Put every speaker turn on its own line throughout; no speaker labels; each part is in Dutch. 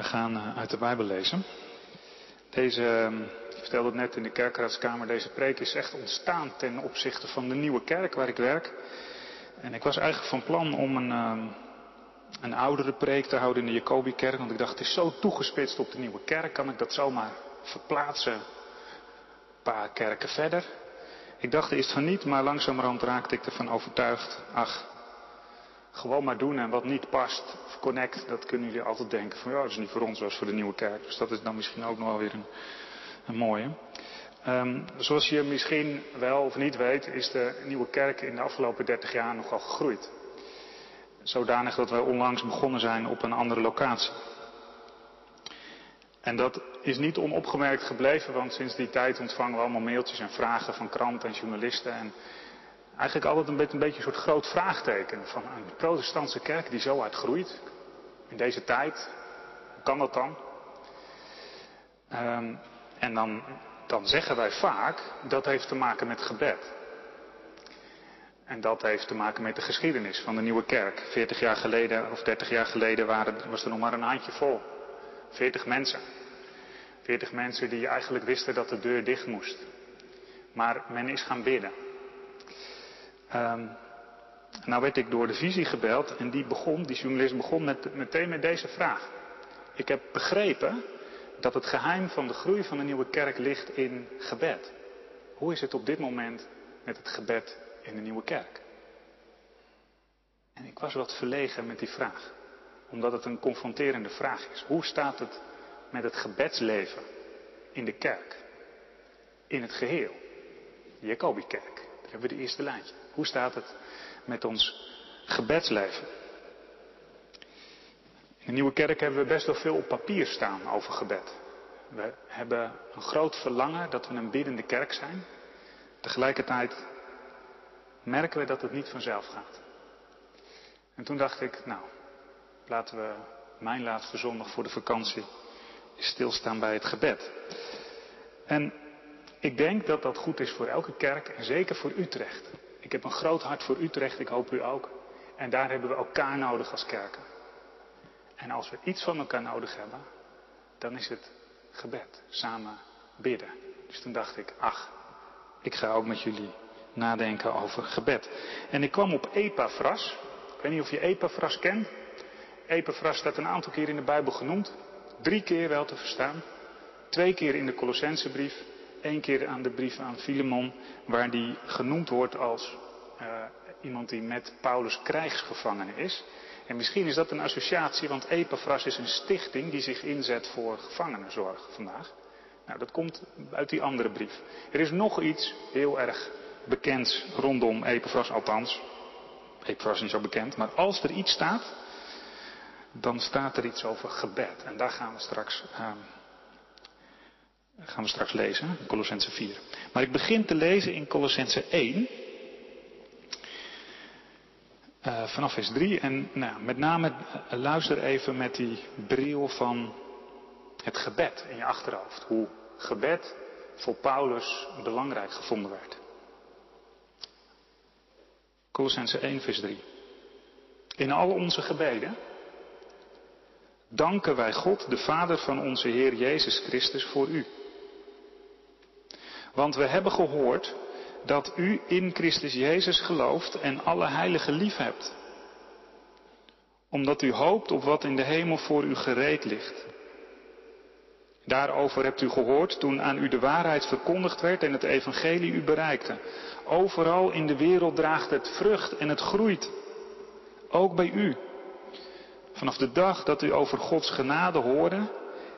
We gaan eh, uit de Bijbel lezen. Deze, ehm, ik vertelde het net in de kerkraadskamer, deze preek is echt ontstaan ten opzichte van de nieuwe kerk waar ik werk. En ik was eigenlijk van plan om een, ehm, een oudere preek te houden in de Jacobikerk, want ik dacht het is zo toegespitst op de nieuwe kerk, kan ik dat zomaar verplaatsen een paar kerken verder. Ik dacht eerst van niet, maar langzamerhand raakte ik ervan overtuigd, ach, gewoon maar doen en wat niet past, connect, dat kunnen jullie altijd denken van ja, dat is niet voor ons, is voor de nieuwe kerk. Dus dat is dan misschien ook nog wel weer een, een mooie. Um, zoals je misschien wel of niet weet, is de nieuwe kerk in de afgelopen 30 jaar nogal gegroeid. Zodanig dat wij onlangs begonnen zijn op een andere locatie. En dat is niet onopgemerkt gebleven, want sinds die tijd ontvangen we allemaal mailtjes en vragen van kranten en journalisten. En eigenlijk altijd een beetje, een soort groot vraagteken van een protestantse kerk die zo uitgroeit in deze tijd. Hoe kan dat dan? Um, en dan, dan zeggen wij vaak dat heeft te maken met gebed. En dat heeft te maken met de geschiedenis van de nieuwe kerk. 40 jaar geleden of 30 jaar geleden waren, was er nog maar een handje vol. 40 mensen. 40 mensen die eigenlijk wisten dat de deur dicht moest. Maar men is gaan bidden. Um, nou werd ik door de visie gebeld en die begon, die journalist begon met, meteen met deze vraag. Ik heb begrepen dat het geheim van de groei van de nieuwe kerk ligt in gebed. Hoe is het op dit moment met het gebed in de nieuwe kerk? En ik was wat verlegen met die vraag, omdat het een confronterende vraag is. Hoe staat het met het gebedsleven in de kerk? In het geheel. De Jacobikerk, daar hebben we de eerste lijntje. Hoe staat het met ons gebedsleven? In de nieuwe kerk hebben we best wel veel op papier staan over gebed. We hebben een groot verlangen dat we een biddende kerk zijn. Tegelijkertijd merken we dat het niet vanzelf gaat. En toen dacht ik, nou, laten we mijn laatste zondag voor de vakantie stilstaan bij het gebed. En ik denk dat dat goed is voor elke kerk en zeker voor Utrecht. Ik heb een groot hart voor Utrecht, ik hoop u ook. En daar hebben we elkaar nodig als kerken. En als we iets van elkaar nodig hebben, dan is het gebed, samen bidden. Dus toen dacht ik, ach, ik ga ook met jullie nadenken over gebed. En ik kwam op Epaphras. Ik weet niet of je Epaphras kent. Epaphras staat een aantal keer in de Bijbel genoemd. Drie keer wel te verstaan. Twee keer in de Colossensebrief één keer aan de brief aan Filemon, waar die genoemd wordt als uh, iemand die met Paulus krijgsgevangene is. En misschien is dat een associatie, want Epaphras is een stichting die zich inzet voor gevangenenzorg vandaag. Nou, dat komt uit die andere brief. Er is nog iets heel erg bekends rondom Epaphras, althans. Epaphras is niet zo bekend, maar als er iets staat, dan staat er iets over gebed. En daar gaan we straks uh, gaan we straks lezen, Colossense 4. Maar ik begin te lezen in Colossense 1. Uh, vanaf vers 3. En nou, met name uh, luister even met die bril van het gebed in je achterhoofd. Hoe gebed voor Paulus belangrijk gevonden werd. Colossense 1, vers 3. In al onze gebeden danken wij God, de Vader van onze Heer Jezus Christus, voor u want we hebben gehoord dat u in Christus Jezus gelooft en alle heiligen lief hebt. Omdat u hoopt op wat in de hemel voor u gereed ligt. Daarover hebt u gehoord toen aan u de waarheid verkondigd werd en het evangelie u bereikte. Overal in de wereld draagt het vrucht en het groeit. Ook bij u. Vanaf de dag dat u over Gods genade hoorde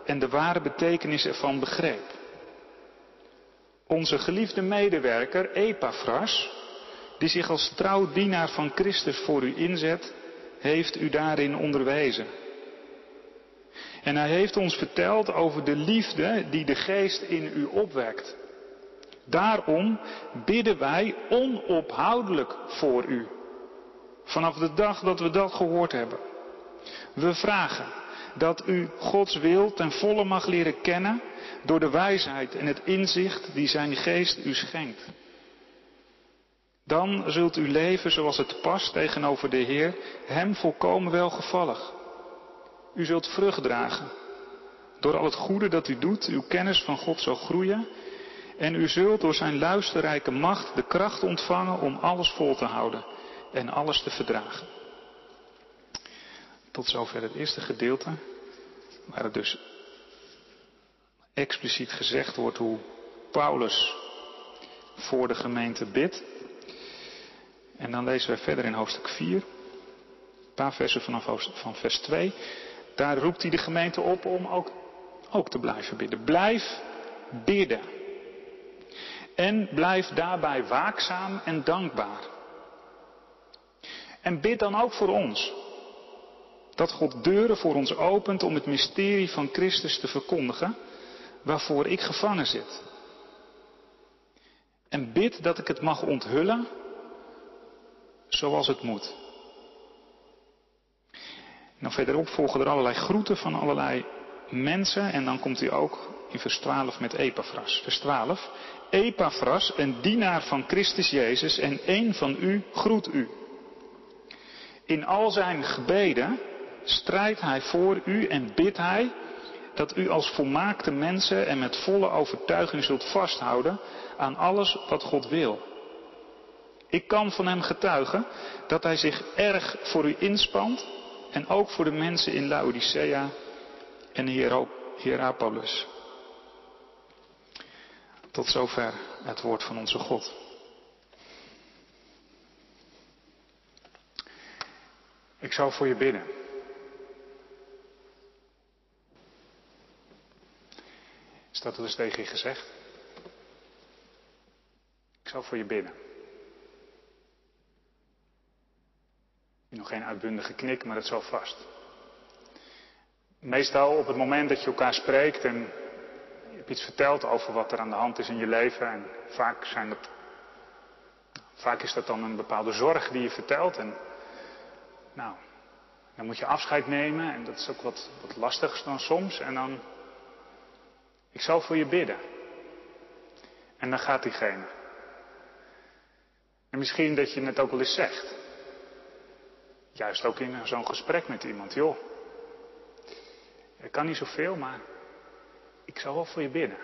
en de ware betekenis ervan begreep. Onze geliefde medewerker Epaphras, die zich als trouw dienaar van Christus voor u inzet, heeft u daarin onderwezen. En hij heeft ons verteld over de liefde die de geest in u opwekt. Daarom bidden wij onophoudelijk voor u. Vanaf de dag dat we dat gehoord hebben. We vragen dat u Gods wil ten volle mag leren kennen door de wijsheid en het inzicht die zijn geest u schenkt. Dan zult u leven zoals het past tegenover de Heer, Hem volkomen welgevallig. U zult vrucht dragen door al het goede dat u doet, uw kennis van God zal groeien. En u zult door zijn luisterrijke macht de kracht ontvangen om alles vol te houden en alles te verdragen. Tot zover het eerste gedeelte, waar het dus expliciet gezegd wordt hoe Paulus voor de gemeente bidt. En dan lezen wij verder in hoofdstuk 4, een paar versen vanaf van vers 2. Daar roept hij de gemeente op om ook, ook te blijven bidden. Blijf bidden. En blijf daarbij waakzaam en dankbaar. En bid dan ook voor ons. Dat God deuren voor ons opent om het mysterie van Christus te verkondigen, waarvoor ik gevangen zit. En bid dat ik het mag onthullen zoals het moet. Nou, verderop volgen er allerlei groeten van allerlei mensen. En dan komt hij ook in vers 12 met Epaphras. Vers 12. Epaphras, een dienaar van Christus Jezus en een van u, groet u. In al zijn gebeden strijdt hij voor u en bidt hij dat u als volmaakte mensen en met volle overtuiging zult vasthouden aan alles wat God wil. Ik kan van hem getuigen dat hij zich erg voor u inspant en ook voor de mensen in Laodicea en Hierapolis. Tot zover het woord van onze God. Ik zou voor je bidden. Dat dus tegen je gezegd? Ik zou voor je bidden. Nog geen uitbundige knik, maar het zal vast. Meestal op het moment dat je elkaar spreekt en je hebt iets verteld over wat er aan de hand is in je leven. En vaak, zijn dat, vaak is dat dan een bepaalde zorg die je vertelt. En nou, dan moet je afscheid nemen en dat is ook wat, wat lastiger dan soms. En dan, ik zal voor je bidden. En dan gaat diegene. En misschien dat je het ook wel eens zegt. Juist ook in zo'n gesprek met iemand, joh. Ik kan niet zoveel, maar ik zal wel voor je bidden.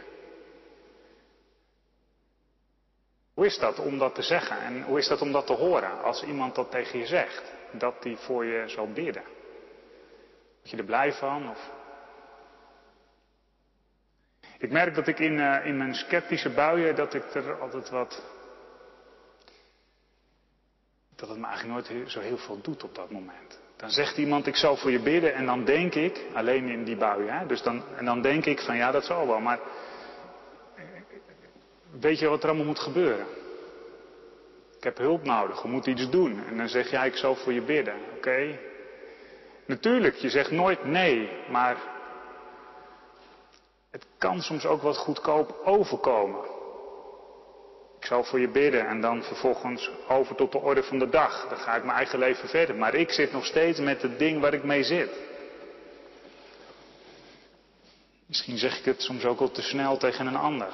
Hoe is dat om dat te zeggen en hoe is dat om dat te horen als iemand dat tegen je zegt? Dat die voor je zal bidden. Word je er blij van? Of... Ik merk dat ik in, uh, in mijn sceptische buien, dat ik er altijd wat dat het me eigenlijk nooit zo heel veel doet op dat moment. Dan zegt iemand, ik zal voor je bidden en dan denk ik, alleen in die bui, hè, dus dan, en dan denk ik van ja, dat zal wel, maar weet je wat er allemaal moet gebeuren? Ik heb hulp nodig, we moeten iets doen. En dan zeg jij, ik zal voor je bidden, oké? Natuurlijk, je zegt nooit nee, maar het kan soms ook wat goedkoop overkomen. Ik zal voor je bidden en dan vervolgens over tot de orde van de dag. Dan ga ik mijn eigen leven verder. Maar ik zit nog steeds met het ding waar ik mee zit. Misschien zeg ik het soms ook al te snel tegen een ander.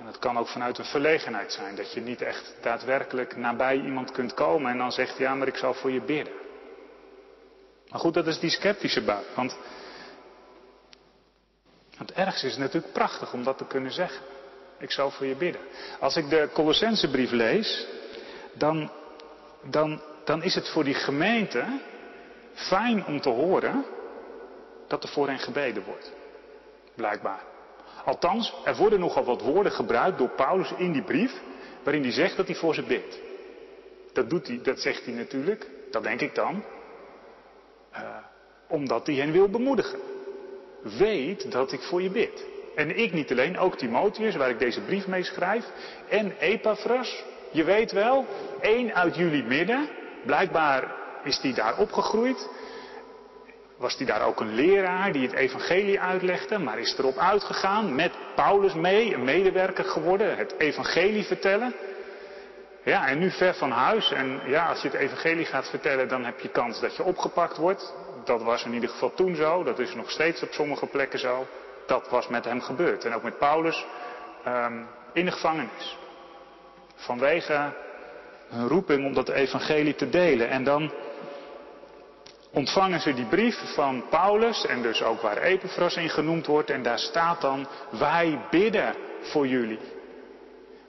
En het kan ook vanuit een verlegenheid zijn. Dat je niet echt daadwerkelijk nabij iemand kunt komen en dan zegt ja, maar ik zal voor je bidden. Maar goed, dat is die sceptische bui. Want, want ergens is het natuurlijk prachtig om dat te kunnen zeggen. Ik zal voor je bidden. Als ik de Colossensebrief lees, dan, dan, dan is het voor die gemeente fijn om te horen dat er voor hen gebeden wordt. Blijkbaar. Althans, er worden nogal wat woorden gebruikt door Paulus in die brief, waarin hij zegt dat hij voor ze bidt. Dat doet hij, dat zegt hij natuurlijk, dat denk ik dan, uh, omdat hij hen wil bemoedigen. Weet dat ik voor je bid. En ik niet alleen, ook Timotheus, waar ik deze brief mee schrijf. En Epaphras, je weet wel, één uit jullie midden. Blijkbaar is die daar opgegroeid. Was die daar ook een leraar die het evangelie uitlegde, maar is erop uitgegaan met Paulus mee, een medewerker geworden, het evangelie vertellen. Ja, en nu ver van huis. En ja, als je het evangelie gaat vertellen, dan heb je kans dat je opgepakt wordt. Dat was in ieder geval toen zo, dat is nog steeds op sommige plekken zo dat was met hem gebeurd. En ook met Paulus um, in de gevangenis. Vanwege hun roeping om dat evangelie te delen. En dan, ontvangen ze die brief van Paulus en dus ook waar Epaphras in genoemd wordt en daar staat dan, wij bidden voor jullie.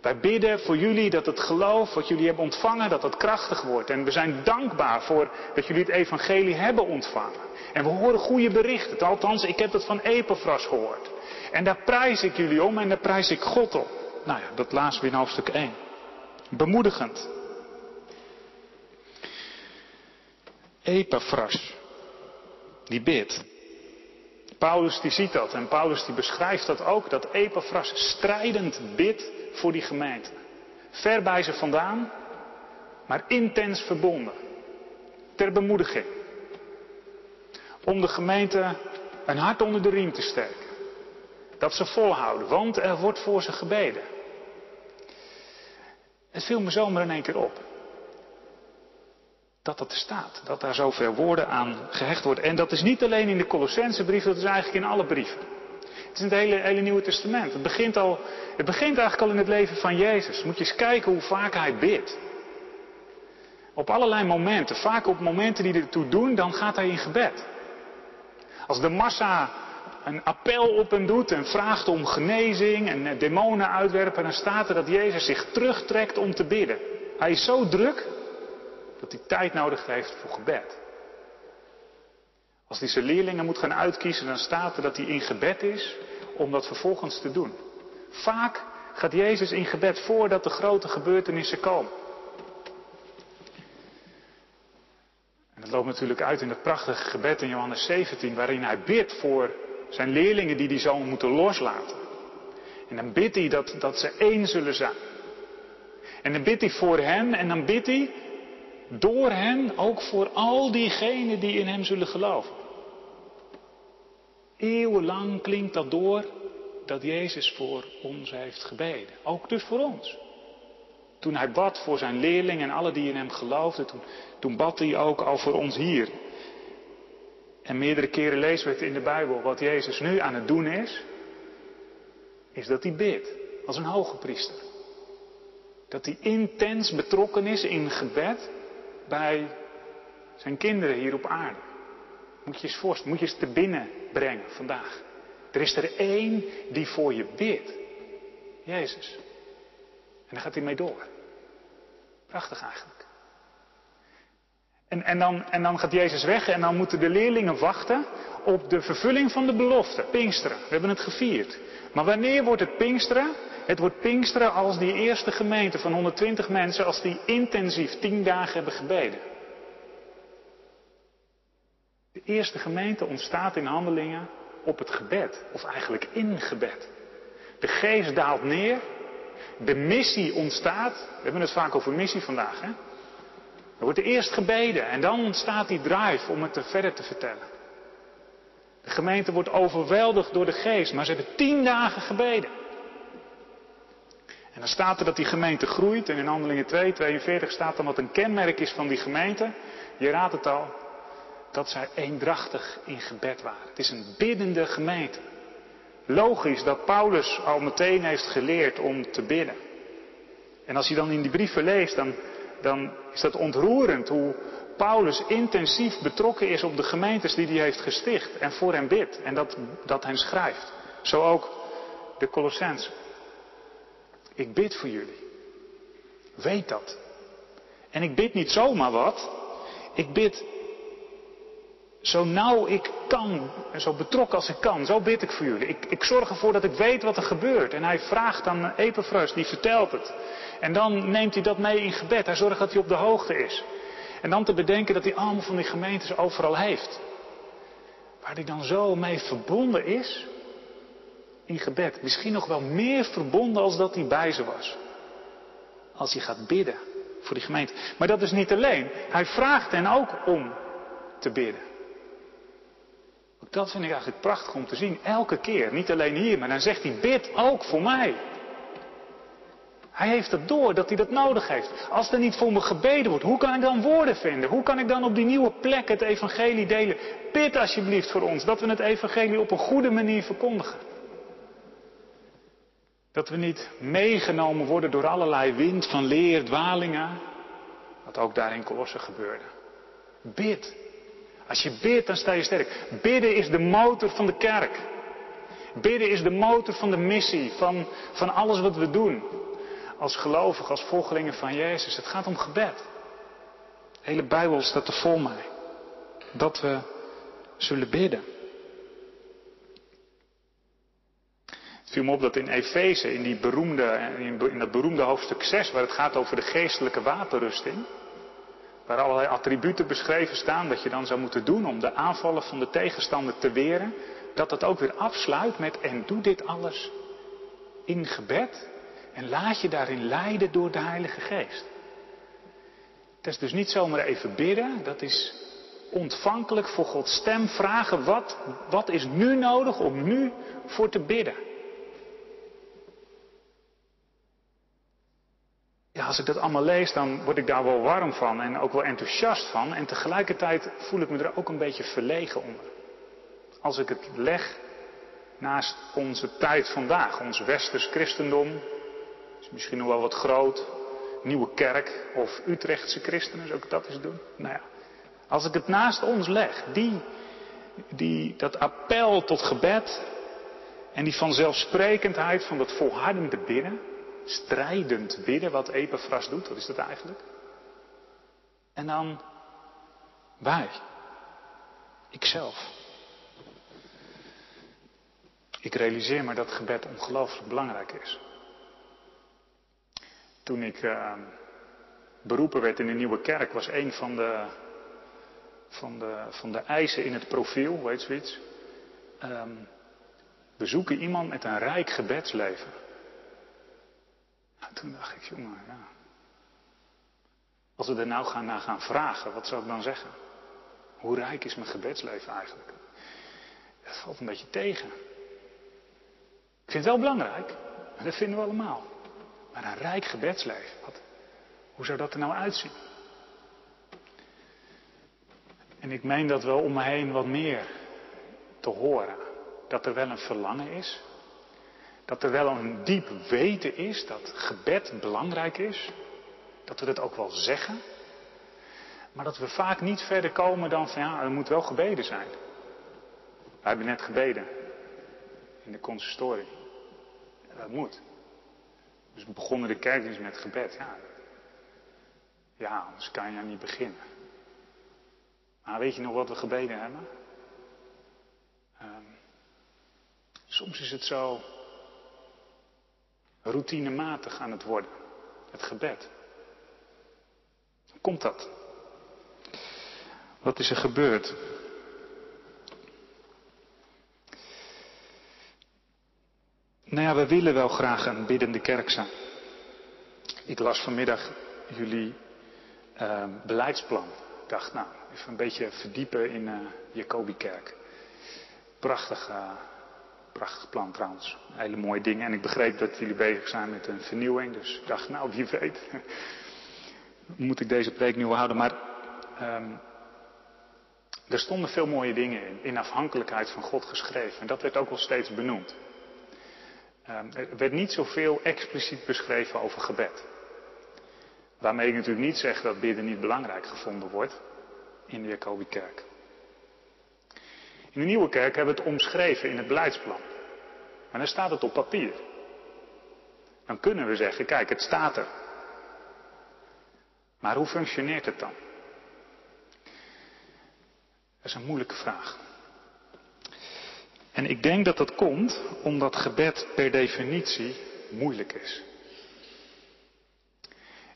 Wij bidden voor jullie dat het geloof wat jullie hebben ontvangen, dat dat krachtig wordt. En we zijn dankbaar voor dat jullie het evangelie hebben ontvangen. En we horen goede berichten. Althans, ik heb het van Epaphras gehoord. En daar prijs ik jullie om en daar prijs ik God op. Nou ja, dat lazen we in hoofdstuk 1. Bemoedigend. Epaphras, die bidt. Paulus die ziet dat en Paulus die beschrijft dat ook, dat Epaphras strijdend bidt voor die gemeente. Ver bij ze vandaan, maar intens verbonden. Ter bemoediging. Om de gemeente een hart onder de riem te steken. Dat ze volhouden, want er wordt voor ze gebeden. Het viel me zomaar in één keer op. Dat dat er staat. Dat daar zoveel woorden aan gehecht wordt. En dat is niet alleen in de Colossensebrief, dat is eigenlijk in alle brieven. Is in het hele, hele Nieuwe Testament. Het begint, al, het begint eigenlijk al in het leven van Jezus. Moet je eens kijken hoe vaak hij bidt. Op allerlei momenten, vaak op momenten die ertoe doen, dan gaat hij in gebed. Als de massa een appel op hem doet en vraagt om genezing en demonen uitwerpen, dan staat er dat Jezus zich terugtrekt om te bidden. Hij is zo druk dat hij tijd nodig heeft voor gebed. Als hij zijn leerlingen moet gaan uitkiezen, dan staat er dat hij in gebed is om dat vervolgens te doen. Vaak gaat Jezus in gebed voordat de grote gebeurtenissen komen. En dat loopt natuurlijk uit in het prachtige gebed in Johannes 17, waarin hij bidt voor zijn leerlingen die hij zo moeten loslaten. En dan bidt hij dat, dat ze één zullen zijn. En dan bidt hij voor hen en dan bidt hij door hen ook voor al diegenen die in hem zullen geloven. Eeuwenlang klinkt dat door dat Jezus voor ons heeft gebeden. Ook dus voor ons. Toen hij bad voor zijn leerlingen en alle die in hem geloofden, toen, toen bad hij ook al voor ons hier. En meerdere keren lezen we het in de Bijbel. Wat Jezus nu aan het doen is, is dat hij bidt als een hoge priester. Dat hij intens betrokken is in gebed bij zijn kinderen hier op aarde. Moet je eens voorstellen, moet je eens te binnen brengen vandaag. Er is er één die voor je bidt. Jezus. En daar gaat hij mee door. Prachtig eigenlijk. En, en, dan, en dan gaat Jezus weg en dan moeten de leerlingen wachten op de vervulling van de belofte. Pinksteren. We hebben het gevierd. Maar wanneer wordt het Pinksteren? Het wordt Pinksteren als die eerste gemeente van 120 mensen, als die intensief tien dagen hebben gebeden. De eerste gemeente ontstaat in handelingen op het gebed, of eigenlijk in gebed. De geest daalt neer, de missie ontstaat. We hebben het vaak over missie vandaag. Hè? Er wordt eerst gebeden en dan ontstaat die drive om het verder te vertellen. De gemeente wordt overweldigd door de geest, maar ze hebben tien dagen gebeden. En dan staat er dat die gemeente groeit en in Handelingen 2, 42 staat dan wat een kenmerk is van die gemeente. Je raadt het al, dat zij eendrachtig in gebed waren. Het is een biddende gemeente. Logisch dat Paulus al meteen heeft geleerd om te bidden. En als je dan in die brieven leest, dan, dan is dat ontroerend hoe Paulus intensief betrokken is op de gemeentes die hij heeft gesticht en voor hen bidt en dat, dat hen schrijft. Zo ook de Colossensen. Ik bid voor jullie. Weet dat. En ik bid niet zomaar wat. Ik bid zo nauw ik kan en zo betrokken als ik kan. Zo bid ik voor jullie. Ik, ik zorg ervoor dat ik weet wat er gebeurt. En hij vraagt aan Epaphras, die vertelt het. En dan neemt hij dat mee in gebed. Hij zorgt dat hij op de hoogte is. En dan te bedenken dat hij allemaal van die gemeentes overal heeft. Waar hij dan zo mee verbonden is. In gebed. Misschien nog wel meer verbonden als dat hij bij ze was. Als hij gaat bidden voor die gemeente. Maar dat is niet alleen. Hij vraagt hen ook om te bidden. Dat vind ik eigenlijk prachtig om te zien. Elke keer. Niet alleen hier, maar dan zegt hij, bid ook voor mij. Hij heeft het door dat hij dat nodig heeft. Als er niet voor me gebeden wordt, hoe kan ik dan woorden vinden? Hoe kan ik dan op die nieuwe plek het evangelie delen? Bid alsjeblieft voor ons dat we het evangelie op een goede manier verkondigen. Dat we niet meegenomen worden door allerlei wind van leer, dwalingen. Wat ook daar in Kolossen gebeurde. Bid Als je bidt, dan sta je sterk. Bidden is de motor van de kerk. Bidden is de motor van de missie, van, van alles wat we doen. Als gelovigen, als volgelingen van Jezus. Het gaat om gebed. De hele Bijbel staat er vol mee. Dat we zullen bidden. Het viel me op dat in Efeze, in, die beroemde, in dat beroemde hoofdstuk 6, waar het gaat over de geestelijke wapenrusting, waar allerlei attributen beschreven staan dat je dan zou moeten doen om de aanvallen van de tegenstander te weren, dat het ook weer afsluit met en doe dit alles in gebed en laat je daarin leiden door de Heilige Geest. Het is dus niet zomaar even bidden, dat is ontvankelijk voor Gods stem vragen, wat, wat is nu nodig om nu voor te bidden? Ja, als ik dat allemaal lees, dan word ik daar wel warm van en ook wel enthousiast van. En tegelijkertijd voel ik me er ook een beetje verlegen onder. Als ik het leg naast onze tijd vandaag, ons westers christendom, is misschien nog wel wat groot, nieuwe kerk of Utrechtse christenen, zou ik dat eens doen? Nou ja, als ik het naast ons leg, die, die, dat appel tot gebed en die vanzelfsprekendheid van dat volhardende bidden, strijdend bidden, wat Epaphras doet, wat is dat eigenlijk? En dan wij, ikzelf. Ik realiseer me dat gebed ongelooflijk belangrijk is. Toen ik uh, beroepen werd in de nieuwe kerk, was een van de, van de, van de eisen in het profiel, weet zoiets. Um, we zoeken iemand met een rijk gebedsleven. Nou, toen dacht ik, jongen, ja. Als we er nou gaan naar gaan vragen, wat zou ik dan zeggen? Hoe rijk is mijn gebedsleven eigenlijk? Dat valt een beetje tegen. Ik vind het wel belangrijk, dat vinden we allemaal. Maar een rijk gebedsleven, wat, hoe zou dat er nou uitzien? En ik meen dat wel om me heen wat meer te horen. Dat er wel een verlangen is dat er wel een diep weten is dat gebed belangrijk is. Dat we dat ook wel zeggen. Maar dat we vaak niet verder komen dan van ja, er moet wel gebeden zijn. We hebben net gebeden. In de consistorie. Dat moet. Dus we begonnen de kerkdienst met gebed. Ja, ja anders kan je niet beginnen. Maar weet je nog wat we gebeden hebben? Um, soms is het zo routinematig aan het worden. Het gebed. Hoe komt dat? Wat is er gebeurd? Nou ja, we willen wel graag een biddende kerk zijn. Ik las vanmiddag jullie uh, beleidsplan. Ik dacht, nou, even een beetje verdiepen in uh, Jacobikerk. Prachtig uh, Prachtig plan trouwens. Hele mooie dingen. En ik begreep dat jullie bezig zijn met een vernieuwing. Dus ik dacht, nou wie weet. Moet ik deze preek wel houden. Maar um, er stonden veel mooie dingen in. In afhankelijkheid van God geschreven. En dat werd ook wel steeds benoemd. Um, er werd niet zoveel expliciet beschreven over gebed. Waarmee ik natuurlijk niet zeg dat bidden niet belangrijk gevonden wordt in de Jacobikerk. In de nieuwe kerk hebben we het omschreven in het beleidsplan. Maar dan staat het op papier. Dan kunnen we zeggen, kijk, het staat er. Maar hoe functioneert het dan? Dat is een moeilijke vraag. En ik denk dat dat komt omdat gebed per definitie moeilijk is.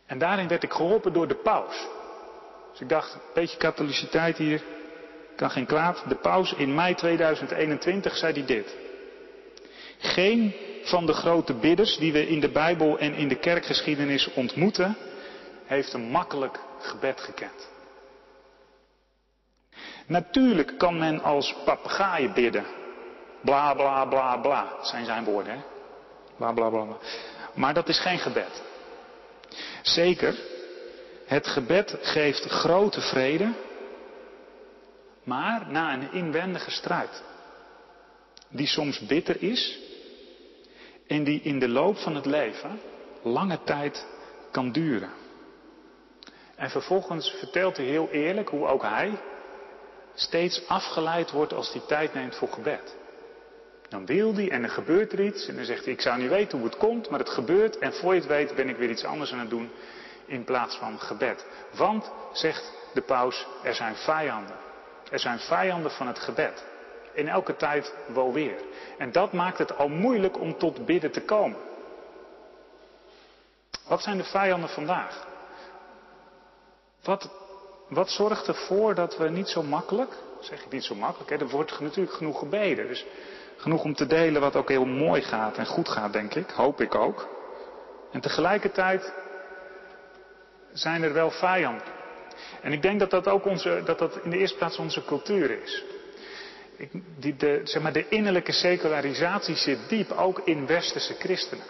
En daarin werd ik geholpen door de paus. Dus ik dacht, een beetje katholiciteit hier, kan geen kwaad. De paus in mei 2021 zei hij dit. Geen van de grote bidders die we in de Bijbel en in de kerkgeschiedenis ontmoeten, heeft een makkelijk gebed gekend. Natuurlijk kan men als papegaaien bidden. Bla bla bla bla, zijn zijn woorden. Hè? Bla bla bla. Maar dat is geen gebed. Zeker, het gebed geeft grote vrede maar na een inwendige strijd. Die soms bitter is en die in de loop van het leven lange tijd kan duren. En vervolgens vertelt hij heel eerlijk hoe ook hij steeds afgeleid wordt als hij tijd neemt voor gebed. Dan wil hij en er gebeurt er iets en dan zegt hij, ik zou niet weten hoe het komt, maar het gebeurt en voor je het weet ben ik weer iets anders aan het doen in plaats van gebed. Want, zegt de paus, er zijn vijanden. Er zijn vijanden van het gebed. In elke tijd wel weer. En dat maakt het al moeilijk om tot bidden te komen. Wat zijn de vijanden vandaag? Wat, wat zorgt ervoor dat we niet zo makkelijk, zeg ik niet zo makkelijk, hè, er wordt natuurlijk genoeg gebeden. Dus genoeg om te delen wat ook heel mooi gaat en goed gaat, denk ik, hoop ik ook. En tegelijkertijd zijn er wel vijanden. En ik denk dat dat ook onze, dat dat in de eerste plaats onze cultuur is. Die, de, zeg maar, de innerlijke secularisatie zit diep ook in westerse christenen.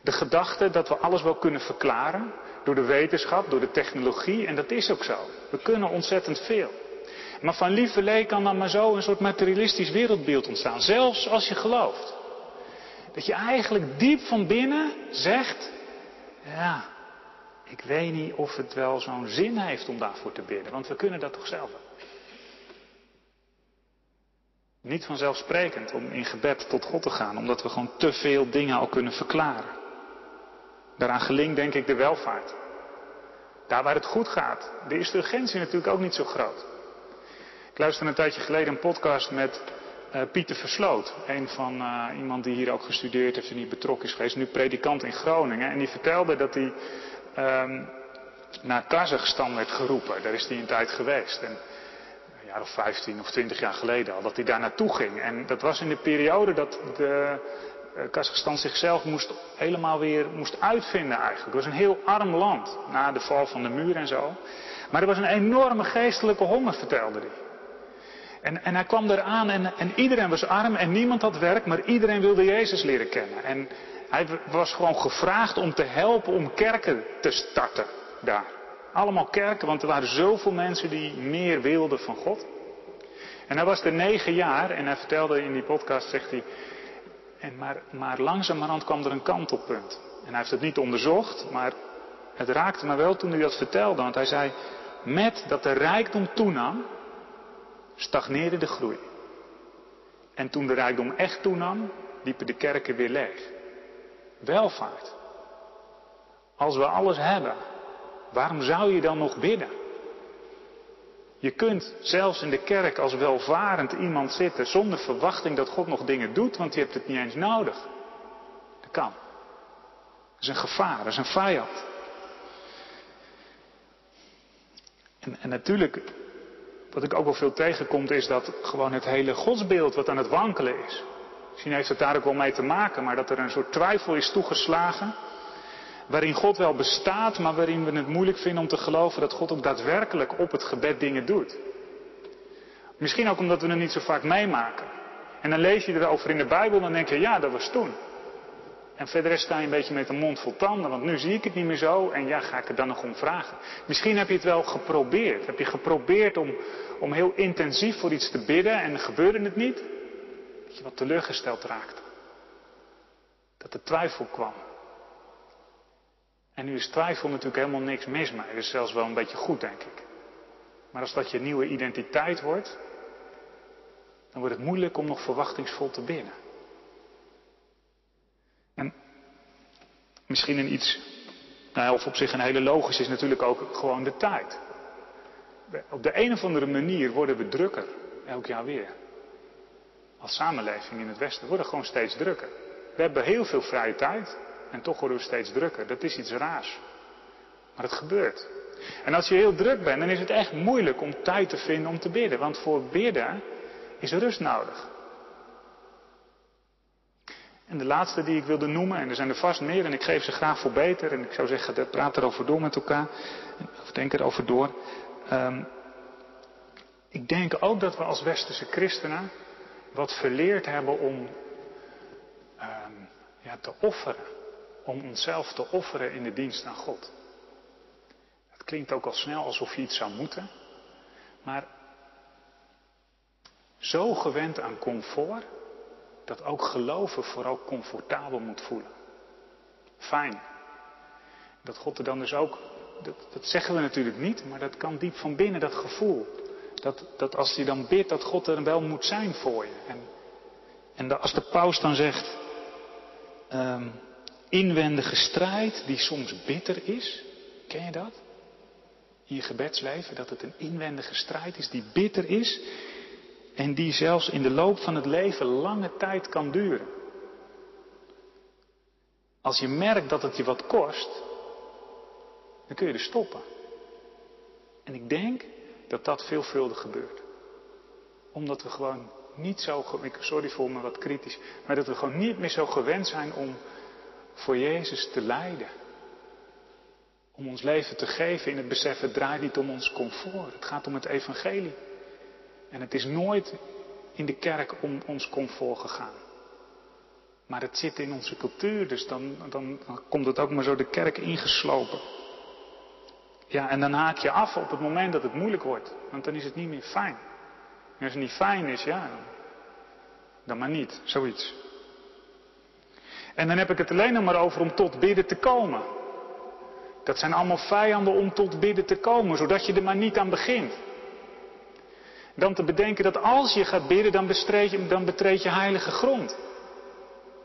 De gedachte dat we alles wel kunnen verklaren door de wetenschap, door de technologie, en dat is ook zo. We kunnen ontzettend veel. Maar van lieverlee kan dan maar zo een soort materialistisch wereldbeeld ontstaan, zelfs als je gelooft. Dat je eigenlijk diep van binnen zegt, ja, ik weet niet of het wel zo'n zin heeft om daarvoor te bidden, want we kunnen dat toch zelf wel. Niet vanzelfsprekend om in gebed tot God te gaan, omdat we gewoon te veel dingen al kunnen verklaren. Daaraan gelinkt denk ik de welvaart. Daar waar het goed gaat, is de urgentie natuurlijk ook niet zo groot. Ik luisterde een tijdje geleden een podcast met uh, Pieter Versloot. Een van uh, iemand die hier ook gestudeerd heeft en die betrokken is geweest. Nu predikant in Groningen. En die vertelde dat hij um, naar Kazachstan werd geroepen. Daar is hij een tijd geweest. En een jaar of 15 of 20 jaar geleden al. Dat hij daar naartoe ging. En dat was in de periode dat de uh, Kazachstan zichzelf moest helemaal weer moest uitvinden eigenlijk. Het was een heel arm land. Na de val van de muur en zo. Maar er was een enorme geestelijke honger, vertelde hij. En, en hij kwam eraan en, en iedereen was arm en niemand had werk, maar iedereen wilde Jezus leren kennen. En hij was gewoon gevraagd om te helpen om kerken te starten daar. Allemaal kerken, want er waren zoveel mensen die meer wilden van God. En hij was er negen jaar en hij vertelde in die podcast, zegt hij, en maar, maar langzamerhand kwam er een kantelpunt. En hij heeft het niet onderzocht, maar het raakte me wel toen hij dat vertelde. Want hij zei, met dat de rijkdom toenam, stagneerde de groei. En toen de rijkdom echt toenam, liepen de kerken weer leeg. Welvaart. Als we alles hebben, waarom zou je dan nog bidden? Je kunt zelfs in de kerk als welvarend iemand zitten zonder verwachting dat God nog dingen doet, want je hebt het niet eens nodig. Dat kan. Dat is een gevaar, dat is een vijand. En, en natuurlijk wat ik ook wel veel tegenkomt is dat gewoon het hele godsbeeld wat aan het wankelen is. Misschien heeft het daar ook wel mee te maken, maar dat er een soort twijfel is toegeslagen. Waarin God wel bestaat, maar waarin we het moeilijk vinden om te geloven dat God ook daadwerkelijk op het gebed dingen doet. Misschien ook omdat we het niet zo vaak meemaken. En dan lees je erover in de Bijbel en dan denk je, ja, dat was toen. En verder sta je een beetje met de mond vol tanden, want nu zie ik het niet meer zo en ja, ga ik er dan nog om vragen. Misschien heb je het wel geprobeerd. Heb je geprobeerd om, om heel intensief voor iets te bidden en gebeurde het niet? Dat je wat teleurgesteld raakte. Dat er twijfel kwam. En nu is twijfel natuurlijk helemaal niks mis mee. Het is zelfs wel een beetje goed, denk ik. Maar als dat je nieuwe identiteit wordt, dan wordt het moeilijk om nog verwachtingsvol te bidden. En misschien een iets, nou, of op zich een hele logisch is natuurlijk ook gewoon de tijd. Op de een of andere manier worden we drukker, elk jaar weer. Als samenleving in het Westen worden we gewoon steeds drukker. We hebben heel veel vrije tijd en toch worden we steeds drukker. Dat is iets raars. Maar het gebeurt. En als je heel druk bent, dan is het echt moeilijk om tijd te vinden om te bidden. Want voor bidden is rust nodig. En de laatste die ik wilde noemen, en er zijn er vast meer en ik geef ze graag voor beter. En ik zou zeggen, praat erover door met elkaar. Of denk erover door. Um, ik denk ook dat we als westerse christenen wat verleerd hebben om um, ja, te offeren. Om onszelf te offeren in de dienst aan God. Het klinkt ook al snel alsof je iets zou moeten. Maar zo gewend aan comfort dat ook geloven vooral comfortabel moet voelen. Fijn. Dat God er dan dus ook, dat, dat, zeggen we natuurlijk niet, maar dat kan diep van binnen, dat gevoel. Dat, dat als je dan bidt, dat God er wel moet zijn voor je. En, en als de paus dan zegt, um, inwendige strijd die soms bitter is, ken je dat? In je gebedsleven, dat het een inwendige strijd is die bitter is en die zelfs in de loop van het leven lange tijd kan duren. Als je merkt dat het je wat kost, dan kun je er stoppen. En ik denk dat dat veelvuldig gebeurt. Omdat we gewoon niet zo, sorry voor me wat kritisch, maar dat we gewoon niet meer zo gewend zijn om voor Jezus te lijden. Om ons leven te geven in het besef, het draait niet om ons comfort, het gaat om het evangelie. En het is nooit in de kerk om ons comfort gegaan. Maar het zit in onze cultuur, dus dan, dan, komt het ook maar zo de kerk ingeslopen. Ja, en dan haak je af op het moment dat het moeilijk wordt, want dan is het niet meer fijn. En als het niet fijn is, ja, dan maar niet, zoiets. En dan heb ik het alleen nog maar over om tot bidden te komen. Dat zijn allemaal vijanden om tot bidden te komen, zodat je er maar niet aan begint. Dan te bedenken dat als je gaat bidden, dan, je, dan betreed je heilige grond.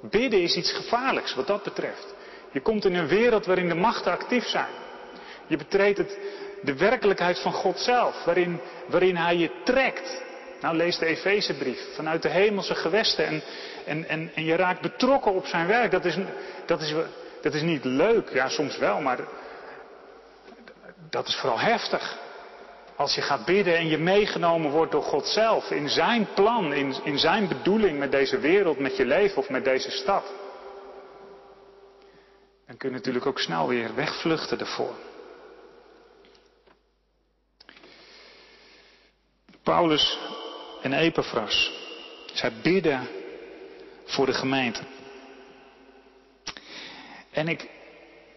Bidden is iets gevaarlijks wat dat betreft. Je komt in een wereld waarin de machten actief zijn. Je betreedt de werkelijkheid van God zelf, waarin, waarin Hij je trekt. Nou, lees de Efezebrief vanuit de hemelse gewesten en, en, en, en je raakt betrokken op zijn werk. Dat is, dat, is, dat is niet leuk, ja, soms wel, maar dat is vooral heftig. Als je gaat bidden en je meegenomen wordt door God zelf, in zijn plan, in, in zijn bedoeling met deze wereld, met je leven of met deze stad. Dan kun je natuurlijk ook snel weer wegvluchten ervoor. Paulus en Epaphras, zij bidden voor de gemeente. En ik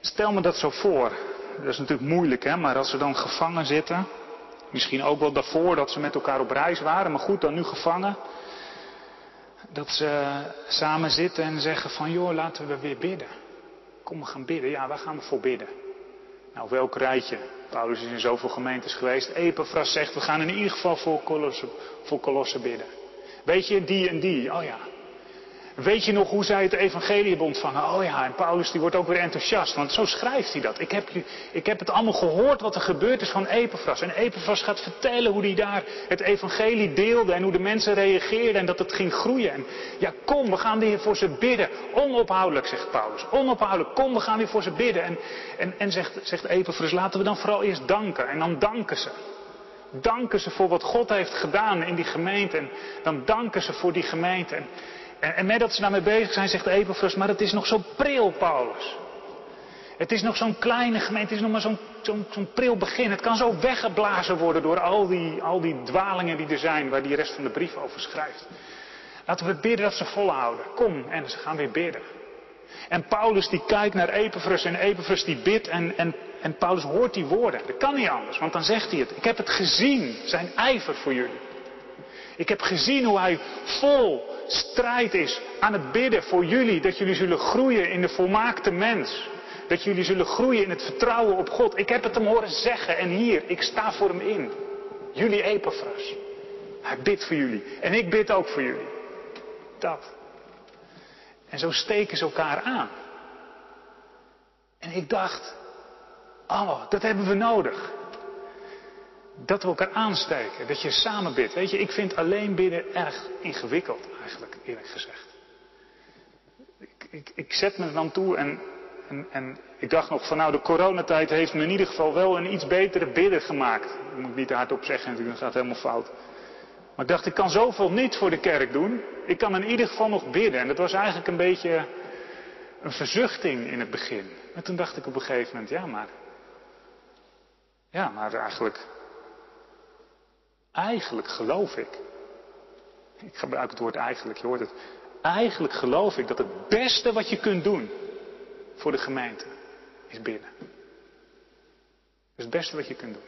stel me dat zo voor. Dat is natuurlijk moeilijk, hè, maar als ze dan gevangen zitten, misschien ook wel daarvoor dat ze met elkaar op reis waren, maar goed, dan nu gevangen. Dat ze samen zitten en zeggen van, joh, laten we weer bidden. Kom, we gaan bidden. Ja, waar gaan we voor bidden? Nou, welk rijtje? Paulus is in zoveel gemeentes geweest. Epaphras zegt, we gaan in ieder geval voor Colosse, voor bidden. Weet je, die en die. Oh ja, Weet je nog hoe zij het evangelie hebben ontvangen? Oh ja, en Paulus die wordt ook weer enthousiast, want zo schrijft hij dat. Ik heb, ik heb het allemaal gehoord wat er gebeurd is van Epaphras. En Epaphras gaat vertellen hoe hij daar het evangelie deelde en hoe de mensen reageerden en dat het ging groeien. En ja, kom, we gaan weer voor ze bidden. Onophoudelijk, zegt Paulus. Onophoudelijk, kom, we gaan weer voor ze bidden. En, en, zegt, zegt Epaphras, laten we dan vooral eerst danken. En dan danken ze. Danken ze voor wat God heeft gedaan in die gemeente. En dan danken ze voor die gemeente. En, en, en met dat ze daarmee bezig zijn, zegt Epaphras, maar het is nog zo pril, Paulus. Het is nog zo'n kleine gemeente, het is nog maar zo'n zo'n pril begin. Het kan zo weggeblazen worden door al die, al die dwalingen die er zijn, waar die rest van de brief over schrijft. Laten we bidden dat ze volhouden. Kom, en ze gaan weer bidden. En Paulus die kijkt naar Epaphras en Epaphras die bidt en, en, en Paulus hoort die woorden. Dat kan niet anders, want dan zegt hij het. Ik heb het gezien, zijn ijver voor jullie. Ik heb gezien hoe hij vol strijd is aan het bidden voor jullie, dat jullie zullen groeien in de volmaakte mens. Dat jullie zullen groeien in het vertrouwen op God. Ik heb het hem horen zeggen en hier, ik sta voor hem in. Jullie Epaphras. Hij bidt voor jullie. En ik bid ook voor jullie. Dat. En zo steken ze elkaar aan. En ik dacht, oh, dat hebben we nodig dat we elkaar aansteken, dat je samen bidt. Weet je, ik vind alleen bidden erg ingewikkeld eigenlijk, eerlijk gezegd. Ik, ik, ik zet me dan toe en, en, en, ik dacht nog van nou, de coronatijd heeft me in ieder geval wel een iets betere bidden gemaakt. Dat moet ik niet te hardop zeggen natuurlijk, dat gaat helemaal fout. Maar ik dacht, ik kan zoveel niet voor de kerk doen. Ik kan in ieder geval nog bidden. En dat was eigenlijk een beetje een verzuchting in het begin. En toen dacht ik op een gegeven moment, ja maar, ja maar eigenlijk Eigenlijk geloof ik. Ik gebruik het woord eigenlijk, je hoort het. Eigenlijk geloof ik dat het beste wat je kunt doen voor de gemeente is bidden. Dat is het beste wat je kunt doen.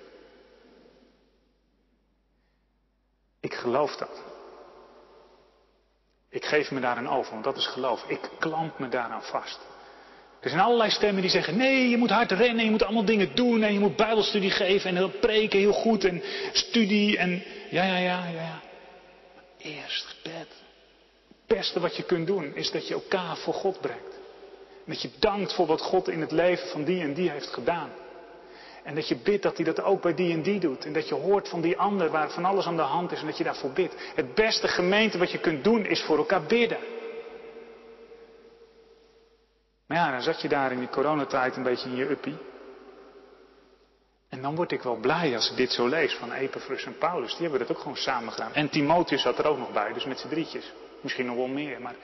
Ik geloof dat. Ik geef me daaraan over, want dat is geloof. Ik klamp me daaraan vast. Er zijn allerlei stemmen die zeggen, nee, je moet hard rennen, je moet allemaal dingen doen en je moet bijbelstudie geven en preken heel goed en studie en ja, ja, ja, ja. ja. Eerst gebed. Het beste wat je kunt doen is dat je elkaar voor God brengt. En dat je dankt voor wat God in het leven van die en die heeft gedaan. En dat je bidt dat hij dat ook bij die en die doet. En dat je hoort van die ander waar van alles aan de hand is en dat je daarvoor bidt. Het beste gemeente wat je kunt doen is voor elkaar bidden. Maar ja, dan zat je daar in die coronatijd een beetje in je uppie. En dan word ik wel blij als ik dit zo lees van Epaphras en Paulus. Die hebben dat ook gewoon samen gedaan. En Timotheus zat er ook nog bij, dus met z'n drietjes. Misschien nog wel meer, maar,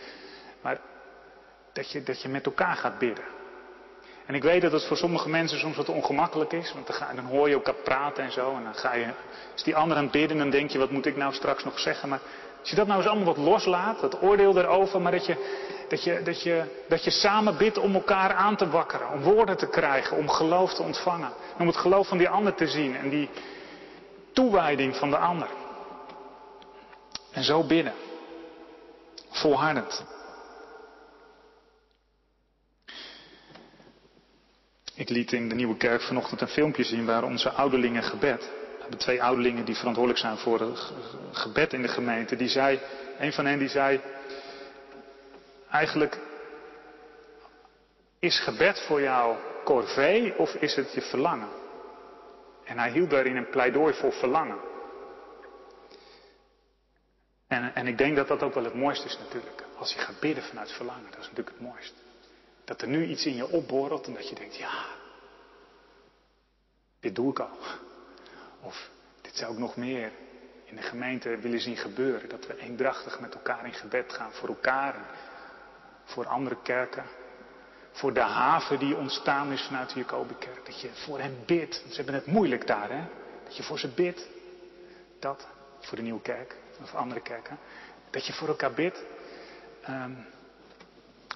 maar dat, je, dat je met elkaar gaat bidden. En ik weet dat het voor sommige mensen soms wat ongemakkelijk is, want dan, hoor je elkaar praten en zo. En dan ga je, als die ander aan het bidden, dan denk je, wat moet ik nou straks nog zeggen? Maar als je dat nou eens allemaal wat loslaat, dat oordeel erover, maar dat je, dat je, dat je, dat je samen bidt om elkaar aan te wakkeren, om woorden te krijgen, om geloof te ontvangen. Om het geloof van die ander te zien en die toewijding van de ander. En zo bidden. Volhardend. Ik liet in de Nieuwe Kerk vanochtend een filmpje zien waar onze ouderlingen gebed. Hebben twee ouderlingen die verantwoordelijk zijn voor het gebed in de gemeente. Die zei, een van hen die zei, eigenlijk is gebed voor jou corvée of is het je verlangen? En hij hield daarin een pleidooi voor verlangen. En, en ik denk dat dat ook wel het mooiste is natuurlijk. Als je gaat bidden vanuit verlangen, dat is natuurlijk het mooiste. Dat er nu iets in je opborrelt en dat je denkt, ja, dit doe ik al. Of dit zou ik nog meer in de gemeente willen zien gebeuren. Dat we eendrachtig met elkaar in gebed gaan voor elkaar voor andere kerken. Voor de haven die ontstaan is vanuit de Jacobikerk. Dat je voor hen bidt. Ze hebben het moeilijk daar, hè. Dat je voor ze bidt. Dat, voor de nieuwe kerk of andere kerken. Dat je voor elkaar bidt. Um,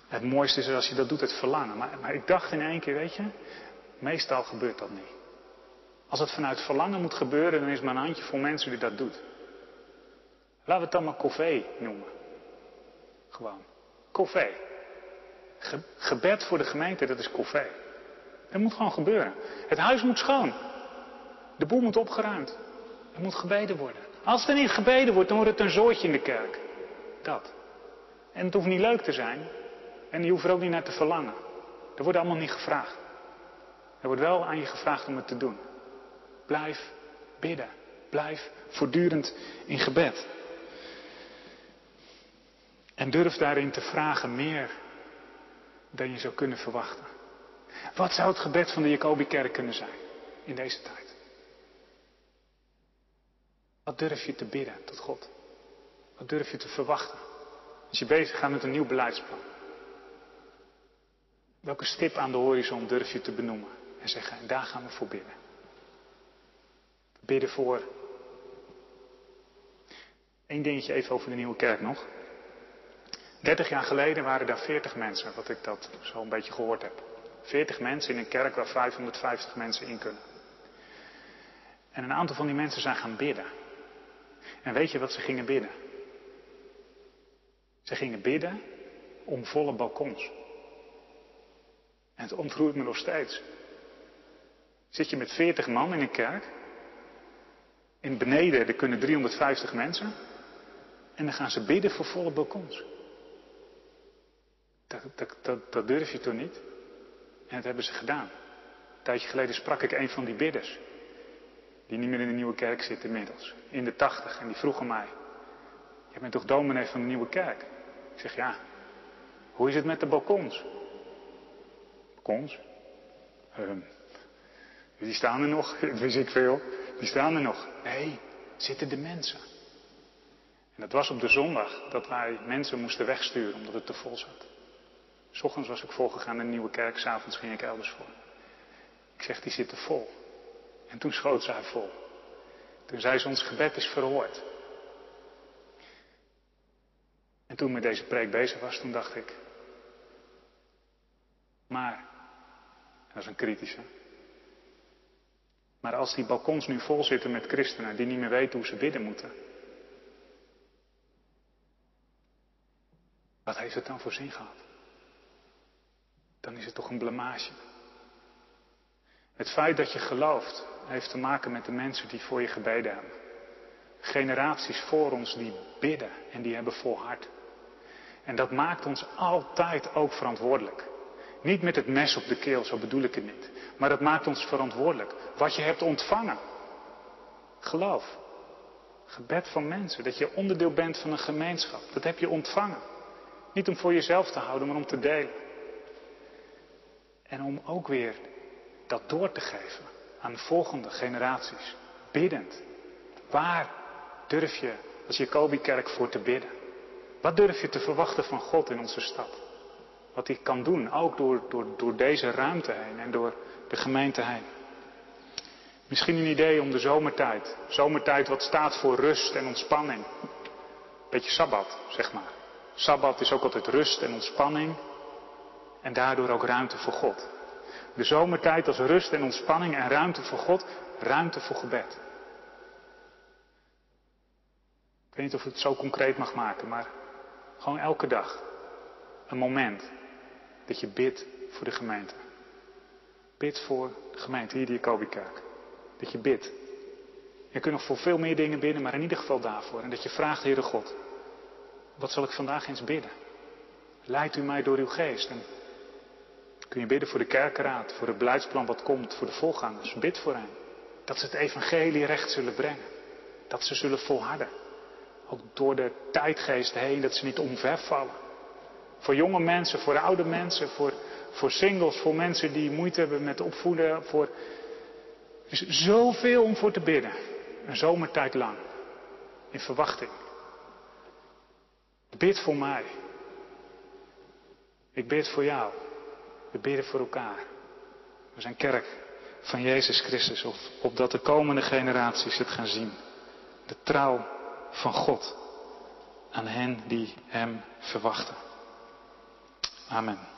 het mooiste is als je dat doet, het verlangen. Maar, maar ik dacht in één keer, weet je, meestal gebeurt dat niet. Als het vanuit verlangen moet gebeuren, dan is maar een handjevol mensen die dat doet. Laten we het dan maar koffie noemen. Gewoon. Koffie. gebed voor de gemeente, dat is koffie. Dat moet gewoon gebeuren. Het huis moet schoon. De boel moet opgeruimd. Er moet gebeden worden. Als er niet gebeden wordt, dan wordt het een zootje in de kerk. Dat. En het hoeft niet leuk te zijn. En je hoeft er ook niet naar te verlangen. Er wordt allemaal niet gevraagd. Er wordt wel aan je gevraagd om het te doen. Blijf bidden. Blijf voortdurend in gebed. En durf daarin te vragen meer dan je zou kunnen verwachten. Wat zou het gebed van de Jacobikerk kunnen zijn in deze tijd? Wat durf je te bidden tot God? Wat durf je te verwachten? Als je bezig gaat met een nieuw beleidsplan. Welke stip aan de horizon durf je te benoemen en zeggen, en daar gaan we voor bidden. Bidden voor. Eén dingetje even over de nieuwe kerk nog. 30 jaar geleden waren daar 40 mensen, wat ik dat zo een beetje gehoord heb. 40 mensen in een kerk waar 550 mensen in kunnen. En een aantal van die mensen zijn gaan bidden. En weet je wat ze gingen bidden? Ze gingen bidden om volle balkons. En het ontroert me nog steeds. Zit je met 40 man in een kerk. In beneden, er kunnen 350 mensen. En dan gaan ze bidden voor volle balkons. Dat, dat, dat, dat durf je toch niet? En dat hebben ze gedaan. Een tijdje geleden sprak ik een van die bidders. Die niet meer in de nieuwe kerk zit inmiddels. In de tachtig. En die vroegen mij. Je bent toch dominee van de nieuwe kerk? Ik zeg ja. Hoe is het met de balkons? Balkons? Um, die staan er nog. Wist ik veel. Die staan er nog. Nee, zitten de mensen. En dat was op de zondag dat wij mensen moesten wegsturen omdat het te vol zat. S ochtends was ik voorgegaan in een nieuwe kerk, s'avonds ging ik elders voor. Ik zeg, die zitten vol. En toen schoot zij vol. Toen zei ze, ons gebed is verhoord. En toen ik met deze preek bezig was, toen dacht ik, maar, dat is een kritische, maar als die balkons nu vol zitten met christenen die niet meer weten hoe ze bidden moeten, wat heeft het dan voor zin gehad? dan is het toch een blamage. Het feit dat je gelooft heeft te maken met de mensen die voor je gebeden hebben. Generaties voor ons die bidden en die hebben volhard. En dat maakt ons altijd ook verantwoordelijk. Niet met het mes op de keel, zo bedoel ik het niet. Maar dat maakt ons verantwoordelijk. Wat je hebt ontvangen. Geloof. Gebed van mensen. Dat je onderdeel bent van een gemeenschap. Dat heb je ontvangen. Niet om voor jezelf te houden, maar om te delen. En om ook weer dat door te geven aan de volgende generaties. Biddend. Waar durf je als Jacobi-kerk voor te bidden? Wat durf je te verwachten van God in onze stad? Wat hij kan doen, ook door, door, door deze ruimte heen en door de gemeente heen. Misschien een idee om de zomertijd. Zomertijd wat staat voor rust en ontspanning. Beetje sabbat, zeg maar. Sabbat is ook altijd rust en ontspanning. En daardoor ook ruimte voor God. De zomertijd als rust en ontspanning en ruimte voor God, ruimte voor gebed. Ik weet niet of ik het zo concreet mag maken, maar gewoon elke dag een moment dat je bidt voor de gemeente. Bid voor de gemeente, hier de Jacobikerk. Dat je bidt. Je kunt nog voor veel meer dingen bidden, maar in ieder geval daarvoor. En dat je vraagt, Heere God, wat zal ik vandaag eens bidden? Leidt u mij door uw geest. En kun je bidden voor de kerkenraad, voor het beleidsplan wat komt, voor de voorgangers. Bid voor hen. Dat ze het evangelie recht zullen brengen. Dat ze zullen volharden. Ook door de tijdgeest heen, dat ze niet omvervallen. Voor jonge mensen, voor oude mensen, voor, voor singles, voor mensen die moeite hebben met opvoeden. Voor... Er is zoveel om voor te bidden. Een zomertijd lang. In verwachting. Bid voor mij. Ik bid voor jou. We bidden voor elkaar. We zijn kerk van Jezus Christus, opdat de komende generaties het gaan zien. De trouw van God aan hen die Hem verwachten. Amen.